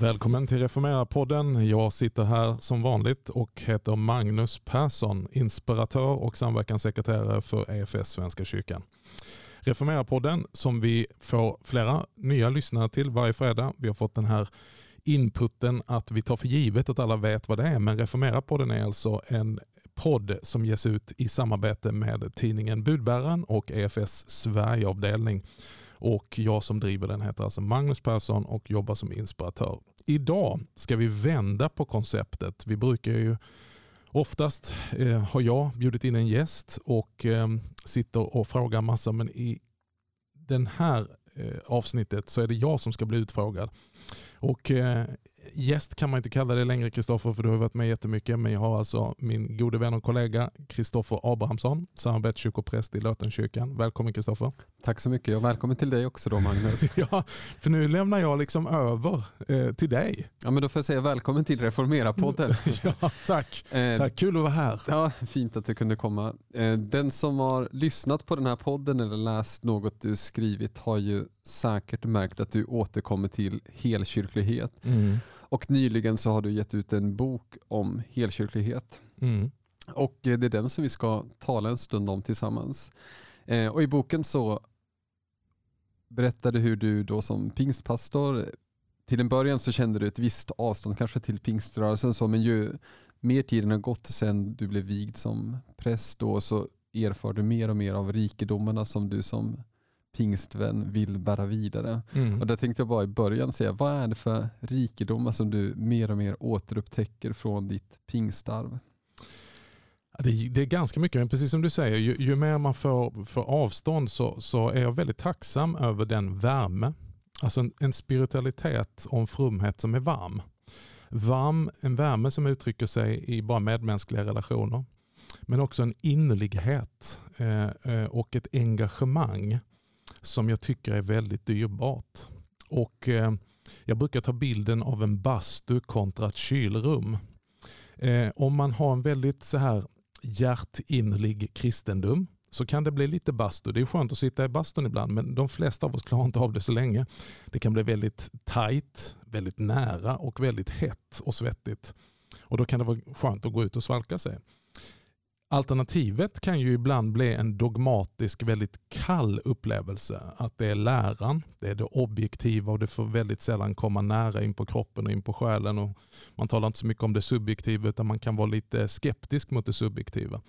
Välkommen till Reformera-podden. Jag sitter här som vanligt och heter Magnus Persson, inspiratör och samverkanssekreterare för EFS Svenska kyrkan. Reformera-podden som vi får flera nya lyssnare till varje fredag. Vi har fått den här inputen att vi tar för givet att alla vet vad det är, men Reformera-podden är alltså en podd som ges ut i samarbete med tidningen Budbäraren och EFS Sverigeavdelning. Och jag som driver den heter alltså Magnus Persson och jobbar som inspiratör. Idag ska vi vända på konceptet. Vi brukar ju Oftast eh, har jag bjudit in en gäst och eh, sitter och frågar massa men i den här eh, avsnittet så är det jag som ska bli utfrågad. Och eh, gäst kan man inte kalla det längre Kristoffer för du har varit med jättemycket. Men jag har alltså min gode vän och kollega Kristoffer Abrahamsson, samarbetskyrkopräst i Lötenkyrkan. Välkommen Kristoffer. Tack så mycket och välkommen till dig också då Magnus. ja, för nu lämnar jag liksom över eh, till dig. Ja men då får jag säga välkommen till Reformera-podden. ja, tack. Eh, tack, kul att vara här. Ja, fint att du kunde komma. Eh, den som har lyssnat på den här podden eller läst något du skrivit har ju säkert märkt att du återkommer till helkyrklighet. Mm. Och nyligen så har du gett ut en bok om helkyrklighet. Mm. Och det är den som vi ska tala en stund om tillsammans. Eh, och i boken så berättar du hur du då som pingstpastor till en början så kände du ett visst avstånd kanske till pingströrelsen så men ju mer tiden har gått sen du blev vigd som präst då så erfar du mer och mer av rikedomarna som du som pingstvän vill bära vidare. Mm. Och där tänkte jag bara i början säga, vad är det för rikedomar som du mer och mer återupptäcker från ditt pingstarv? Det, det, är ganska mycket, men precis som du säger, ju, ju mer man får, får avstånd så, så, är jag väldigt tacksam över den värme. Alltså en, en spiritualitet och en frumhet som är varm. Varm, en värme som uttrycker sig i bara medmänskliga relationer. Men också en innerlighet eh, eh och ett engagemang som jag tycker är väldigt dyrbart. Och eh, Jag brukar ta bilden av en bastu kontra ett kylrum. Eh, om man har en väldigt så här hjärtinnerlig kristendom så kan det bli lite bastu. Det är skönt att sitta i bastun ibland men de flesta av oss klarar inte av det så länge. Det kan bli väldigt tajt, väldigt nära och väldigt hett och svettigt. Och Då kan det vara skönt att gå ut och svalka sig. Alternativet kan ju ibland bli en dogmatisk, väldigt kall upplevelse. Att det är läran, det är det objektiva och det får väldigt sällan komma nära in på kroppen och in på själen. Och man talar inte så mycket om det subjektiva utan man kan vara lite skeptisk mot det subjektiva.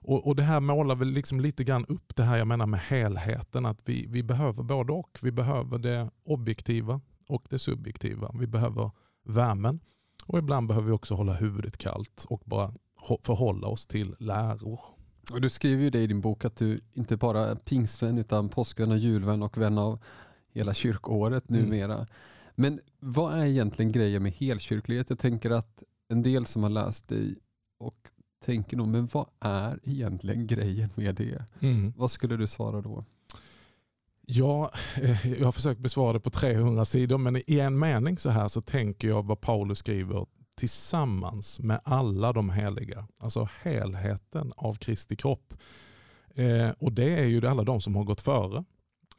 Och, och Det här målar väl liksom lite grann upp det här jag menar med helheten. Att vi, vi behöver både och. Vi behöver det objektiva och det subjektiva. Vi behöver värmen och ibland behöver vi också hålla huvudet kallt och bara förhålla oss till läror. Och du skriver ju det i din bok att du inte bara är pingstvän utan påskvän och julvän och vän av hela kyrkåret mm. numera. Mm. Men vad är egentligen grejen med helkyrklighet? Jag tänker att en del som har läst dig och tänker nog, men vad är egentligen grejen med det? Mm. Vad skulle du svara då? Ja, eh, jag har försökt besvara det på 300 sidor men i en mening så här så tänker jag vad Paulus skriver tillsammans med alla de heliga. Alltså helheten av Kristi kropp. Eh, och Det är ju alla de som har gått före.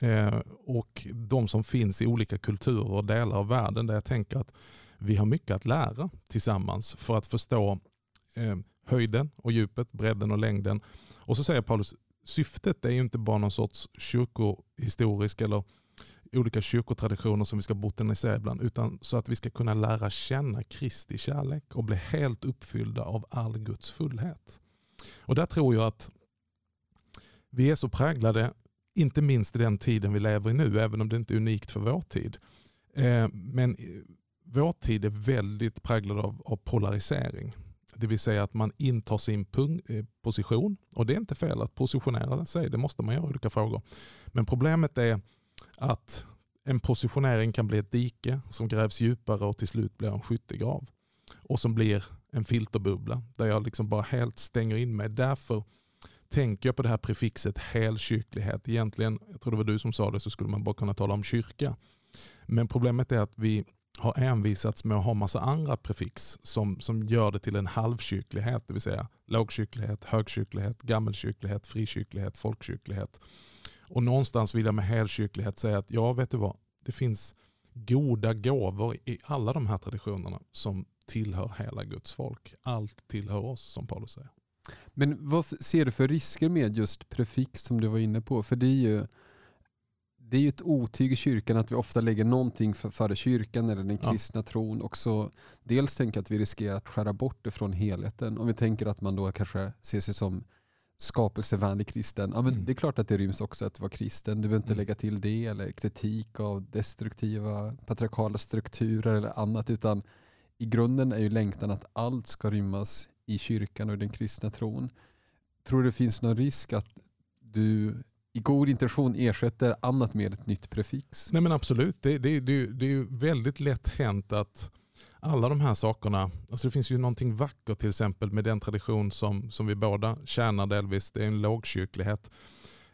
Eh, och de som finns i olika kulturer och delar av världen där jag tänker att vi har mycket att lära tillsammans för att förstå eh, höjden och djupet, bredden och längden. Och så säger Paulus, syftet är ju inte bara någon sorts kyrkohistorisk eller olika kyrkotraditioner som vi ska botanisera ibland, utan så att vi ska kunna lära känna Kristi kärlek och bli helt uppfyllda av all Guds fullhet. Och där tror jag att vi är så präglade, inte minst i den tiden vi lever i nu, även om det inte är unikt för vår tid. Eh, men vår tid är väldigt präglad av, av polarisering. Det vill säga att man intar sin eh, position. Och det är inte fel att positionera sig, det måste man göra i olika frågor. Men problemet är att en positionering kan bli ett dike som grävs djupare och till slut blir en skyttegrav. Och som blir en filterbubbla där jag liksom bara helt stänger in mig. Därför tänker jag på det här prefixet helkyrklighet. Egentligen, jag tror det var du som sa det, så skulle man bara kunna tala om kyrka. Men problemet är att vi har envisats med att ha massa andra prefix som, som gör det till en halvkyrklighet, det vill säga lågkyrklighet, högkyrklighet, gammelkyrklighet, frikyrklighet, folkkyrklighet. Och någonstans vill jag med helkyrklighet säga att ja, vet du vad? Det finns goda gåvor i alla de här traditionerna som tillhör hela Guds folk. Allt tillhör oss som Paulus säger. Men vad ser du för risker med just prefix som du var inne på? För det är ju, det är ju ett otyg i kyrkan att vi ofta lägger någonting före kyrkan eller den kristna ja. tron. Och så dels tänker att vi riskerar att skära bort det från helheten. Om vi tänker att man då kanske ser sig som skapelsevänlig kristen. Ja, men mm. Det är klart att det ryms också att vara kristen. Du behöver inte mm. lägga till det eller kritik av destruktiva patriarkala strukturer eller annat. Utan i grunden är ju längtan att allt ska rymmas i kyrkan och den kristna tron. Tror du det finns någon risk att du i god intention ersätter annat med ett nytt prefix? Nej men Absolut. Det, det, det, det är ju väldigt lätt hänt att alla de här sakerna, alltså det finns ju någonting vackert till exempel med den tradition som, som vi båda tjänar delvis, det är en lågkyrklighet.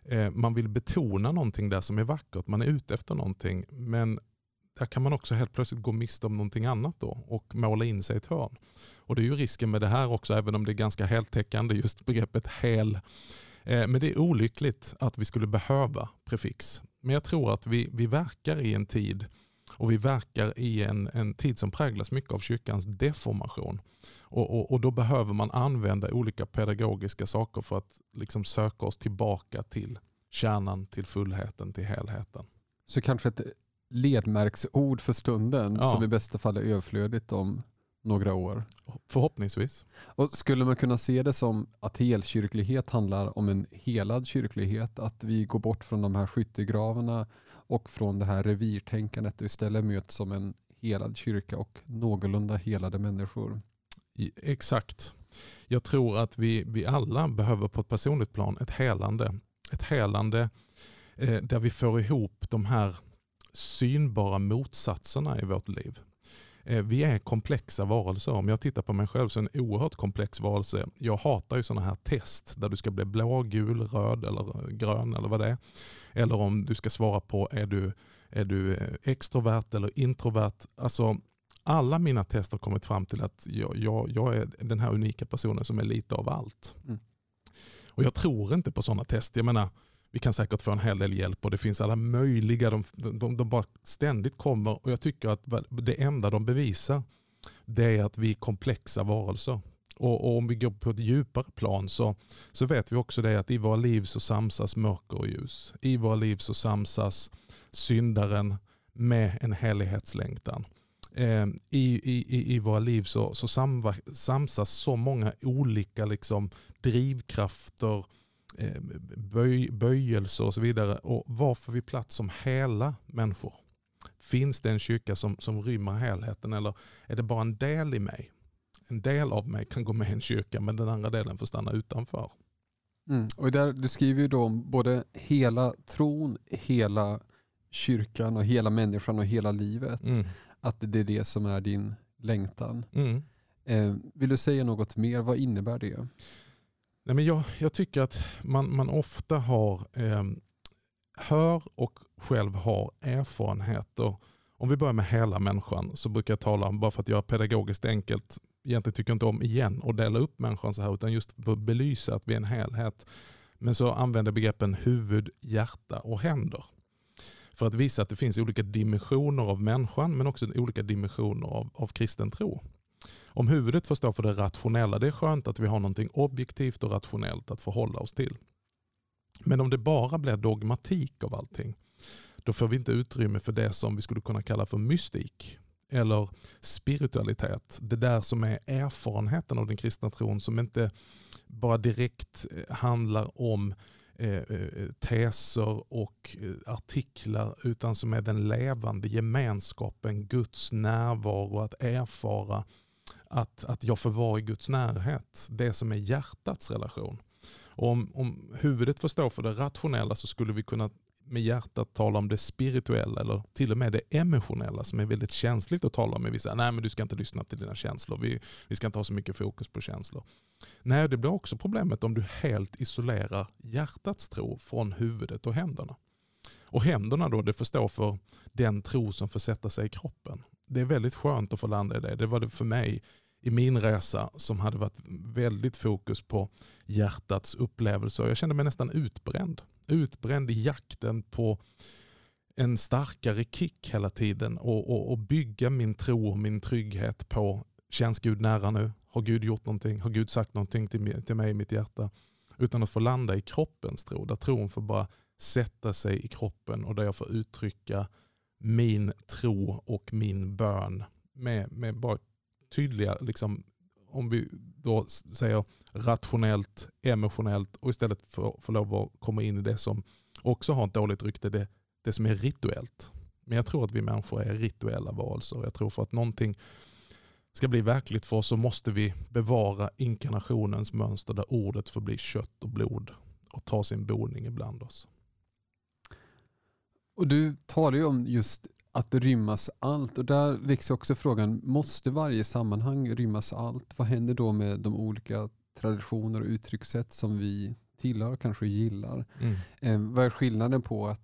Eh, man vill betona någonting där som är vackert, man är ute efter någonting. Men där kan man också helt plötsligt gå miste om någonting annat då och måla in sig i ett hörn. Och det är ju risken med det här också, även om det är ganska heltäckande, just begreppet hel. Eh, men det är olyckligt att vi skulle behöva prefix. Men jag tror att vi, vi verkar i en tid och vi verkar i en, en tid som präglas mycket av kyrkans deformation. Och, och, och då behöver man använda olika pedagogiska saker för att liksom söka oss tillbaka till kärnan, till fullheten, till helheten. Så kanske ett ledmärksord för stunden ja. som i bästa fall är överflödigt om några år. Förhoppningsvis. Och Skulle man kunna se det som att helkyrklighet handlar om en helad kyrklighet? Att vi går bort från de här skyttegravarna och från det här revirtänkandet och istället möts som en helad kyrka och någorlunda helade människor? Exakt. Jag tror att vi, vi alla behöver på ett personligt plan ett helande. Ett helande eh, där vi får ihop de här synbara motsatserna i vårt liv. Eh, vi är komplexa varelser. Om jag tittar på mig själv så är jag en oerhört komplex varelse. Jag hatar ju sådana här test där du ska bli blå, gul, röd eller grön eller vad det är. Eller om du ska svara på är du, är du eh, extrovert eller introvert. Alltså, alla mina test har kommit fram till att jag, jag, jag är den här unika personen som är lite av allt. Mm. Och Jag tror inte på sådana test. Jag menar, vi kan säkert få en hel del hjälp och det finns alla möjliga, de, de, de bara ständigt kommer och jag tycker att det enda de bevisar det är att vi är komplexa varelser. Och, och, om vi går på ett djupare plan så, så vet vi också det att i våra liv så samsas mörker och ljus. I våra liv så samsas syndaren med en helighetslängtan. Eh, i, i, I våra liv så, så samsas så många olika liksom, drivkrafter, Eh, böj, böjelse och så vidare. Och var får vi plats som hela människor? Finns det en kyrka som, som rymmer helheten eller är det bara en del i mig? En del av mig kan gå med i en kyrka men den andra delen får stanna utanför. Mm. Och där, du skriver ju då om både hela tron, hela kyrkan och hela människan och hela livet. Mm. Att det är det som är din längtan. Mm. Eh, vill du säga något mer? Vad innebär det? Nej, men jag, jag tycker att man, man ofta har, eh, hör och själv har erfarenheter. Om vi börjar med hela människan så brukar jag tala om, bara för att göra pedagogiskt enkelt, egentligen tycker jag inte om igen att dela upp människan så här utan just för att belysa att vi är en helhet. Men så använder begreppen huvud, hjärta och händer. För att visa att det finns olika dimensioner av människan men också olika dimensioner av, av kristen tro. Om huvudet får stå för det rationella, det är skönt att vi har någonting objektivt och rationellt att förhålla oss till. Men om det bara blir dogmatik av allting, då får vi inte utrymme för det som vi skulle kunna kalla för mystik eller spiritualitet. Det där som är erfarenheten av den kristna tron som inte bara direkt eh, handlar om eh, eh teser och eh, artiklar utan som är den levande gemenskapen, Guds närvaro, att erfara att, att jag får vara i Guds närhet. Det som är hjärtats relation. Och om, om huvudet får stå för det rationella så skulle vi kunna med hjärtat tala om det spirituella eller till och med det emotionella som är väldigt känsligt att tala om. vissa, nej men du ska inte lyssna till dina känslor, vi, vi ska inte ha så mycket fokus på känslor. Nej, det blir också problemet om du helt isolerar hjärtats tro från huvudet och händerna. Och händerna då, det får stå för den tro som får sätta sig i kroppen. Det är väldigt skönt att få landa i det. Det var det för mig i min resa som hade varit väldigt fokus på hjärtats upplevelser. Jag kände mig nästan utbränd. Utbränd i jakten på en starkare kick hela tiden och, och, och bygga min tro och min trygghet på känns Gud nära nu? Har Gud gjort någonting? Har Gud sagt någonting till, till mig i mitt hjärta? Utan att få landa i kroppens tro, där tron får bara sätta sig i kroppen och där jag får uttrycka min tro och min bön med, med bara tydliga, liksom, om vi då säger rationellt, emotionellt och istället får få lov att komma in i det som också har ett dåligt rykte, det, det som är rituellt. Men jag tror att vi människor är rituella varelser. Jag tror för att någonting ska bli verkligt för oss så måste vi bevara inkarnationens mönster där ordet får bli kött och blod och ta sin boning ibland oss. Och Du talar ju om just att rymmas allt och där växer också frågan, måste varje sammanhang rymmas allt? Vad händer då med de olika traditioner och uttryckssätt som vi tillhör och kanske gillar? Mm. Eh, vad är skillnaden på att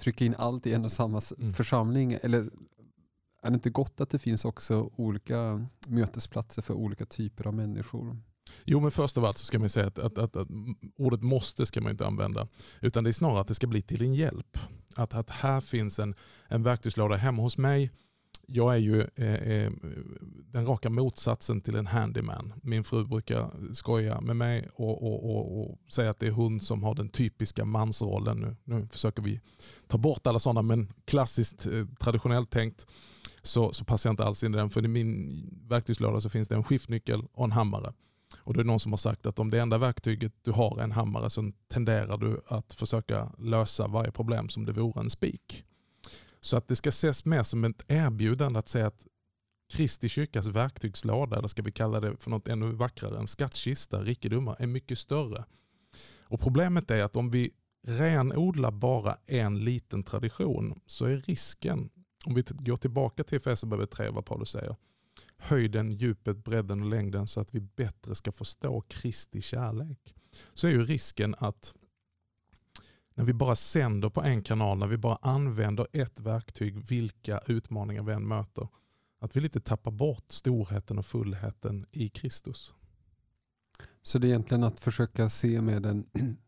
trycka in allt i en och samma mm. församling? Eller är det inte gott att det finns också olika mötesplatser för olika typer av människor? Jo men först av allt så ska man säga att, att, att, att, ordet måste ska man inte använda. Utan det är snarare att det ska bli till en hjälp. Att, att här finns en, en verktygslåda hemma hos mig. Jag är ju eh, eh, den raka motsatsen till en handyman. Min fru brukar skoja med mig och, och, och, och, säga att det är hon som har den typiska mansrollen. Nu, nu försöker vi ta bort alla sådana men klassiskt eh, traditionellt tänkt så, så passar jag inte alls in i den. För i min verktygslåda så finns det en skiftnyckel och en hammare. Och det är någon som har sagt att om det enda verktyget du har är en hammare så tenderar du att försöka lösa varje problem som det vore en spik. Så att det ska ses mer som ett erbjudande att säga att Kristi kyrkas verktygslåda, eller ska vi kalla det för något ännu vackrare, en skattkista, rikedomar, är mycket större. Och Problemet är att om vi renodlar bara en liten tradition så är risken, om vi går tillbaka till Efesierbrevet 3, vad Paulus säger, höjden, djupet, bredden och längden så att vi bättre ska förstå Kristi kärlek. Så är ju risken att när vi bara sänder på en kanal, när vi bara använder ett verktyg, vilka utmaningar vi än möter, att vi lite tappar bort storheten och fullheten i Kristus. Så det är egentligen att försöka se med en,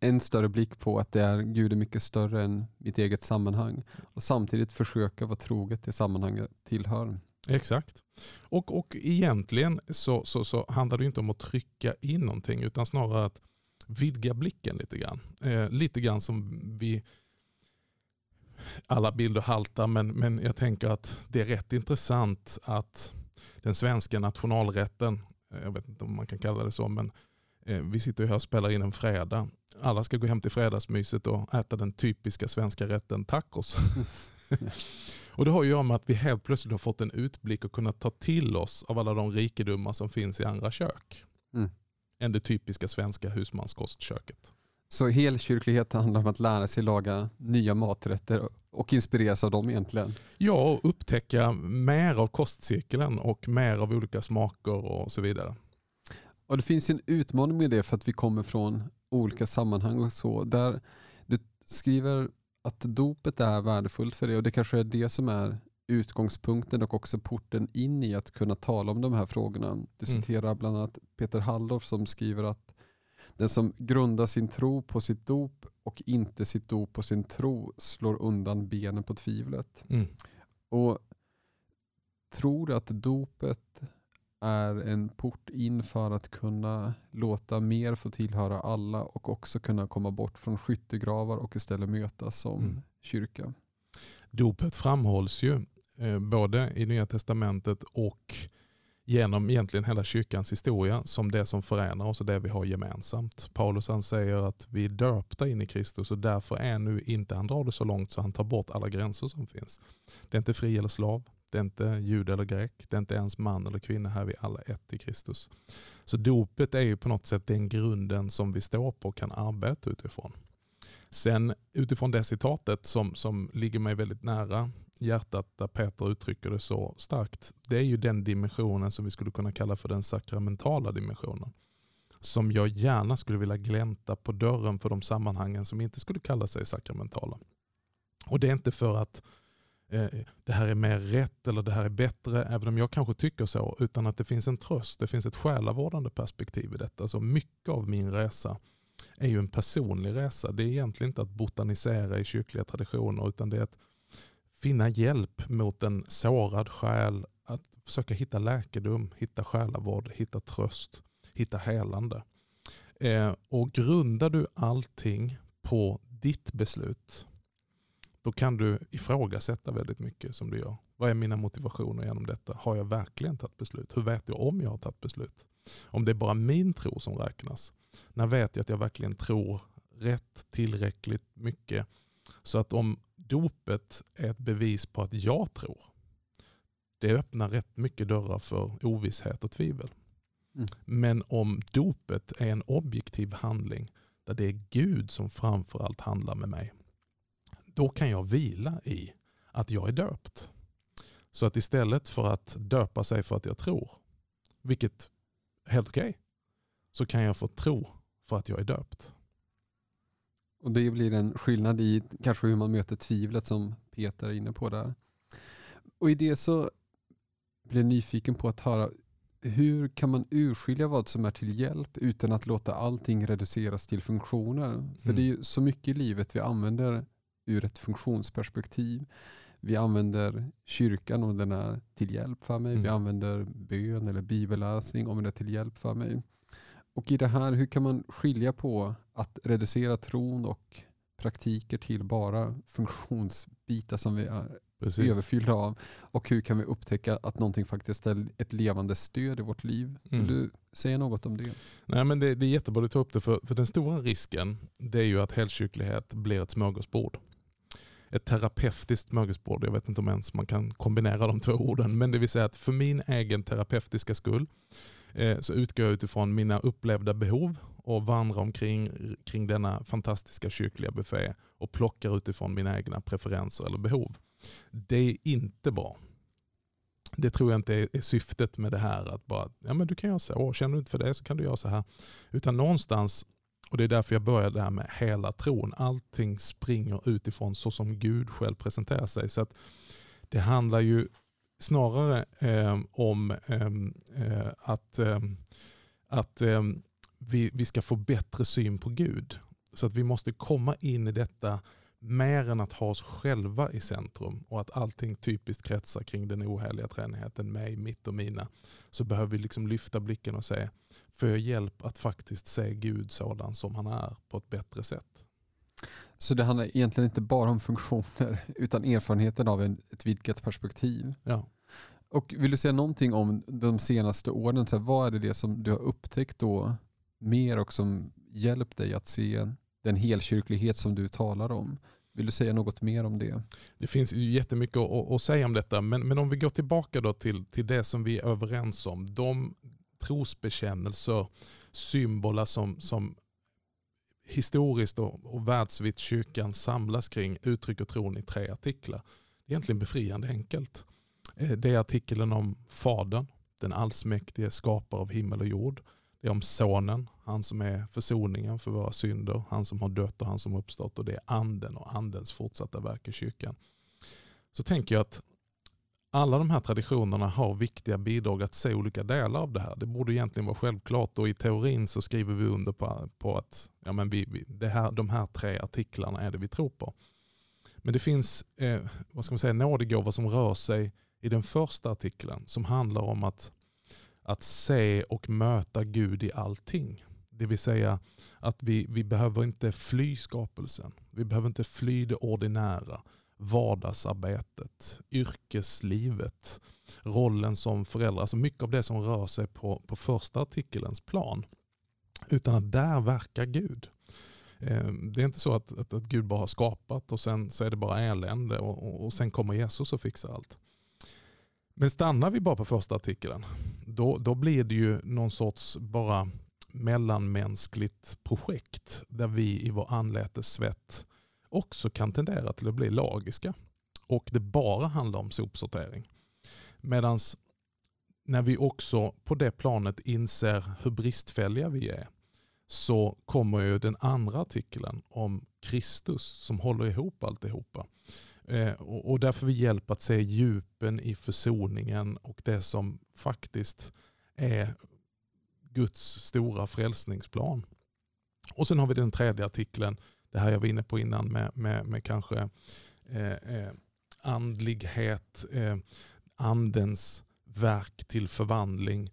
en större blick på att det är Gud är mycket större än mitt eget sammanhang och samtidigt försöka vara troget det sammanhanget tillhör. Exakt. Och, och egentligen så, så, så handlar det inte om att trycka in någonting utan snarare att vidga blicken lite grann. Eh, lite grann som vi, alla bilder haltar men, men jag tänker att det är rätt intressant att den svenska nationalrätten, eh, jag vet inte om man kan kalla det så, men eh, vi sitter här och spelar in en fredag. Alla ska gå hem till fredagsmyset och äta den typiska svenska rätten tacos. Och Det har att göra med att vi helt plötsligt har fått en utblick och kunnat ta till oss av alla de rikedomar som finns i andra kök. Mm. Än det typiska svenska husmanskostköket. Så helkyrklighet handlar om att lära sig laga nya maträtter och inspireras av dem egentligen? Ja, och upptäcka mer av kostcirkeln och mer av olika smaker och så vidare. Och Det finns en utmaning med det för att vi kommer från olika sammanhang och så. Där du skriver att dopet är värdefullt för det och det kanske är det som är utgångspunkten och också porten in i att kunna tala om de här frågorna. Du mm. citerar bland annat Peter Halldorf som skriver att den som grundar sin tro på sitt dop och inte sitt dop på sin tro slår undan benen på tvivlet. Mm. Och Tror att dopet är en port in för att kunna låta mer få tillhöra alla och också kunna komma bort från skyttegravar och istället mötas som mm. kyrka. Dopet framhålls ju eh, både i Nya Testamentet och genom egentligen hela kyrkans historia som det som förenar oss och det vi har gemensamt. Paulus han säger att vi är döpta in i Kristus och därför är nu inte, han drar det så långt så han tar bort alla gränser som finns. Det är inte fri eller slav, det är inte jud eller grek, det är inte ens man eller kvinna, här är vi alla ett i Kristus. Så dopet är ju på något sätt den grunden som vi står på och kan arbeta utifrån. Sen utifrån det citatet som, som ligger mig väldigt nära hjärtat där Peter uttrycker det så starkt. Det är ju den dimensionen som vi skulle kunna kalla för den sakramentala dimensionen. Som jag gärna skulle vilja glänta på dörren för de sammanhangen som inte skulle kalla sig sakramentala. Och Det är inte för att Eh, det här är mer rätt eller det här är bättre, även om jag kanske tycker så, utan att det finns en tröst, det finns ett själavårdande perspektiv i detta. Så mycket av min resa är ju en personlig resa. Det är egentligen inte att botanisera i kyrkliga traditioner utan det är att finna hjälp mot en sårad själ, att försöka hitta läkedom, hitta själavård, hitta tröst, hitta helande. Eh, och grundar du allting på ditt beslut, då kan du ifrågasätta väldigt mycket som du gör. Vad är mina motivationer genom detta? Har jag verkligen tagit beslut? Hur vet jag om jag har tagit beslut? Om det är bara min tro som räknas, när vet jag att jag verkligen tror rätt tillräckligt mycket? Så att om dopet är ett bevis på att jag tror, det öppnar rätt mycket dörrar för ovisshet och tvivel. Mm. Men om dopet är en objektiv handling där det är Gud som framförallt handlar med mig, då kan jag vila i att jag är döpt. Så att istället för att döpa sig för att jag tror, vilket är helt okej, okay, så kan jag få tro för att jag är döpt. Och Det blir en skillnad i kanske hur man möter tvivlet som Peter är inne på där. Och i det så blir jag nyfiken på att höra hur kan man urskilja vad som är till hjälp utan att låta allting reduceras till funktioner? För mm. det är ju så mycket i livet vi använder ur ett funktionsperspektiv. Vi använder kyrkan om den är till hjälp för mig. Mm. Vi använder bön eller bibelläsning om den är till hjälp för mig. Och i det här, hur kan man skilja på att reducera tron och praktiker till bara funktionsbitar som vi är Precis. överfyllda av? Och hur kan vi upptäcka att någonting faktiskt är ett levande stöd i vårt liv? Vill mm. du säga något om det? Nej, men det, det är jättebra att du tar upp det, för, för den stora risken det är ju att helkyrklighet blir ett smörgåsbord ett terapeutiskt smörgåsbord. Jag vet inte om ens man kan kombinera de två orden. Men det vill säga att för min egen terapeutiska skull eh, så utgår jag utifrån mina upplevda behov och vandrar omkring kring denna fantastiska kyrkliga buffé och plockar utifrån mina egna preferenser eller behov. Det är inte bra. Det tror jag inte är syftet med det här. Att bara, ja men du kan göra så, känner du inte för det så kan du göra så här. Utan någonstans och Det är därför jag började här med hela tron. Allting springer utifrån så som Gud själv presenterar sig. Så att Det handlar ju snarare eh, om ehm, eh, att, eh, att ehm, vi, vi ska få bättre syn på Gud. Så att vi måste komma in i detta mer än att ha oss själva i centrum och att allting typiskt kretsar kring den oheliga treenigheten, mig, mitt och mina. Så behöver vi liksom lyfta blicken och säga, får jag hjälp att faktiskt se Gud sådan som han är på ett bättre sätt? Så det handlar egentligen inte bara om funktioner utan erfarenheten av en, ett vidgat perspektiv? Ja. Och Vill du säga någonting om de senaste åren? Så här, vad är det, det som du har upptäckt då mer och som hjälpt dig att se den helkyrklighet som du talar om? Vill du säga något mer om det? Det finns ju jättemycket att, att säga om detta, men, men om vi går tillbaka då till, till det som vi är överens om. De trosbekännelser, symboler som, som historiskt och, och världsvitt kyrkan samlas kring uttrycker tron i tre artiklar. Det är egentligen befriande enkelt. Eh, det är artikeln om Fadern, den allsmäktige skapare av himmel och jord. Det är om sonen, han som är försoningen för våra synder, han som har dött och han som har uppstått och det är anden och andens fortsatta verk i kyrkan. Så tänker jag att alla de här traditionerna har viktiga bidrag att se olika delar av det här. Det borde egentligen vara självklart och i teorin så skriver vi under på, på att ja, men vi, vi, det här, de här tre artiklarna är det vi tror på. Men det finns eh, vad ska man säga, nådegåvor som rör sig i den första artikeln som handlar om att, att se och möta Gud i allting. Det vill säga att vi, vi behöver inte fly skapelsen. Vi behöver inte fly det ordinära vardagsarbetet, yrkeslivet, rollen som förälder. Alltså mycket av det som rör sig på, på första artikelns plan. Utan att där verkar Gud. Eh, det är inte så att, att, att, Gud bara har skapat och sen så är det bara elände och, och, och sen kommer Jesus och fixar allt. Men stannar vi bara på första artikeln, då, då blir det ju någon sorts bara mellanmänskligt projekt där vi i vår anletes svett också kan tendera till att bli lagiska och det bara handlar om sopsortering. Medan när vi också på det planet inser hur bristfälliga vi är så kommer ju den andra artikeln om Kristus som håller ihop alltihopa. Eh, och därför vi hjälp att se djupen i försoningen och det som faktiskt är Guds stora frälsningsplan. Och sen har vi den tredje artikeln, det här jag var inne på innan med, med, med kanske eh, eh, andlighet, eh, andens verk till förvandling.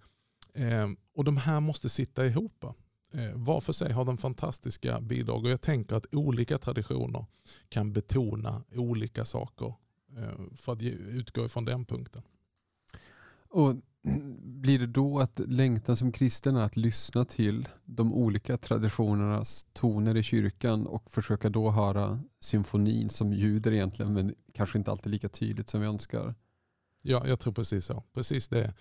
Eh, och de här måste sitta ihop. Eh, var för sig har de fantastiska bidrag och jag tänker att olika traditioner kan betona olika saker eh, för att utgå ifrån den punkten. Och Blir det då att längtan som kristen är att lyssna till de olika traditionernas toner i kyrkan och försöka då höra symfonin som ljuder egentligen men kanske inte alltid lika tydligt som vi önskar? Ja, jag tror precis så. Precis det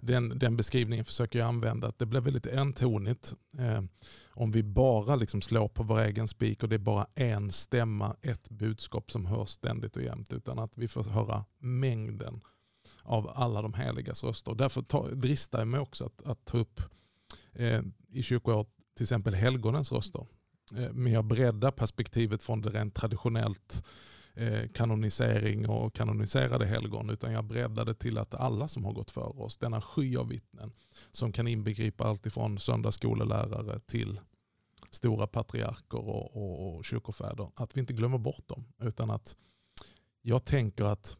den, den beskrivningen försöker jag använda. Att det blir väldigt entonigt. Eh, om vi bara liksom slår på vår egen spik och det är bara en stämma, ett budskap som hörs ständigt och jämt. Utan att vi får höra mängden av alla de heligas röster. Därför ta, dristar jag mig också att, att ta upp eh, i kyrkoåret till exempel helgonens röster. Eh, men jag breddar perspektivet från det rent traditionellt Eh, Eh, kanonisering och kanoniserade helgon utan jag breddade till att alla som har gått före oss, denna sky av vittnen som kan inbegripa allt ifrån söndagsskolelärare till stora patriarker och, och, och kyrkofäder, att vi inte glömmer bort dem utan att jag tänker att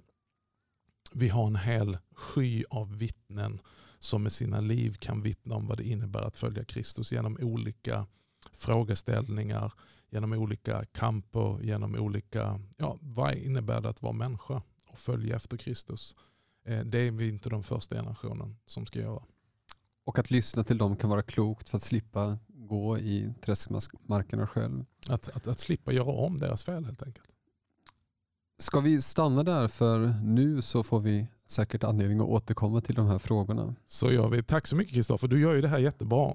vi har en hel sky av vittnen som med sina liv kan vittna om vad det innebär att följa Kristus genom olika frågeställningar, genom olika kamper, genom olika, ja, vad innebär det att vara människa och följa efter Kristus? Eh, det är vi inte den första generationen som ska göra. Och att lyssna till dem kan vara klokt för att slippa gå i träskmarkerna själv. Att, att, att slippa göra om deras fel helt enkelt. Ska vi stanna där för nu så får vi säkert anledning att återkomma till de här frågorna. Så gör vi. Tack så mycket Kristoffer. Du gör ju det här jättebra.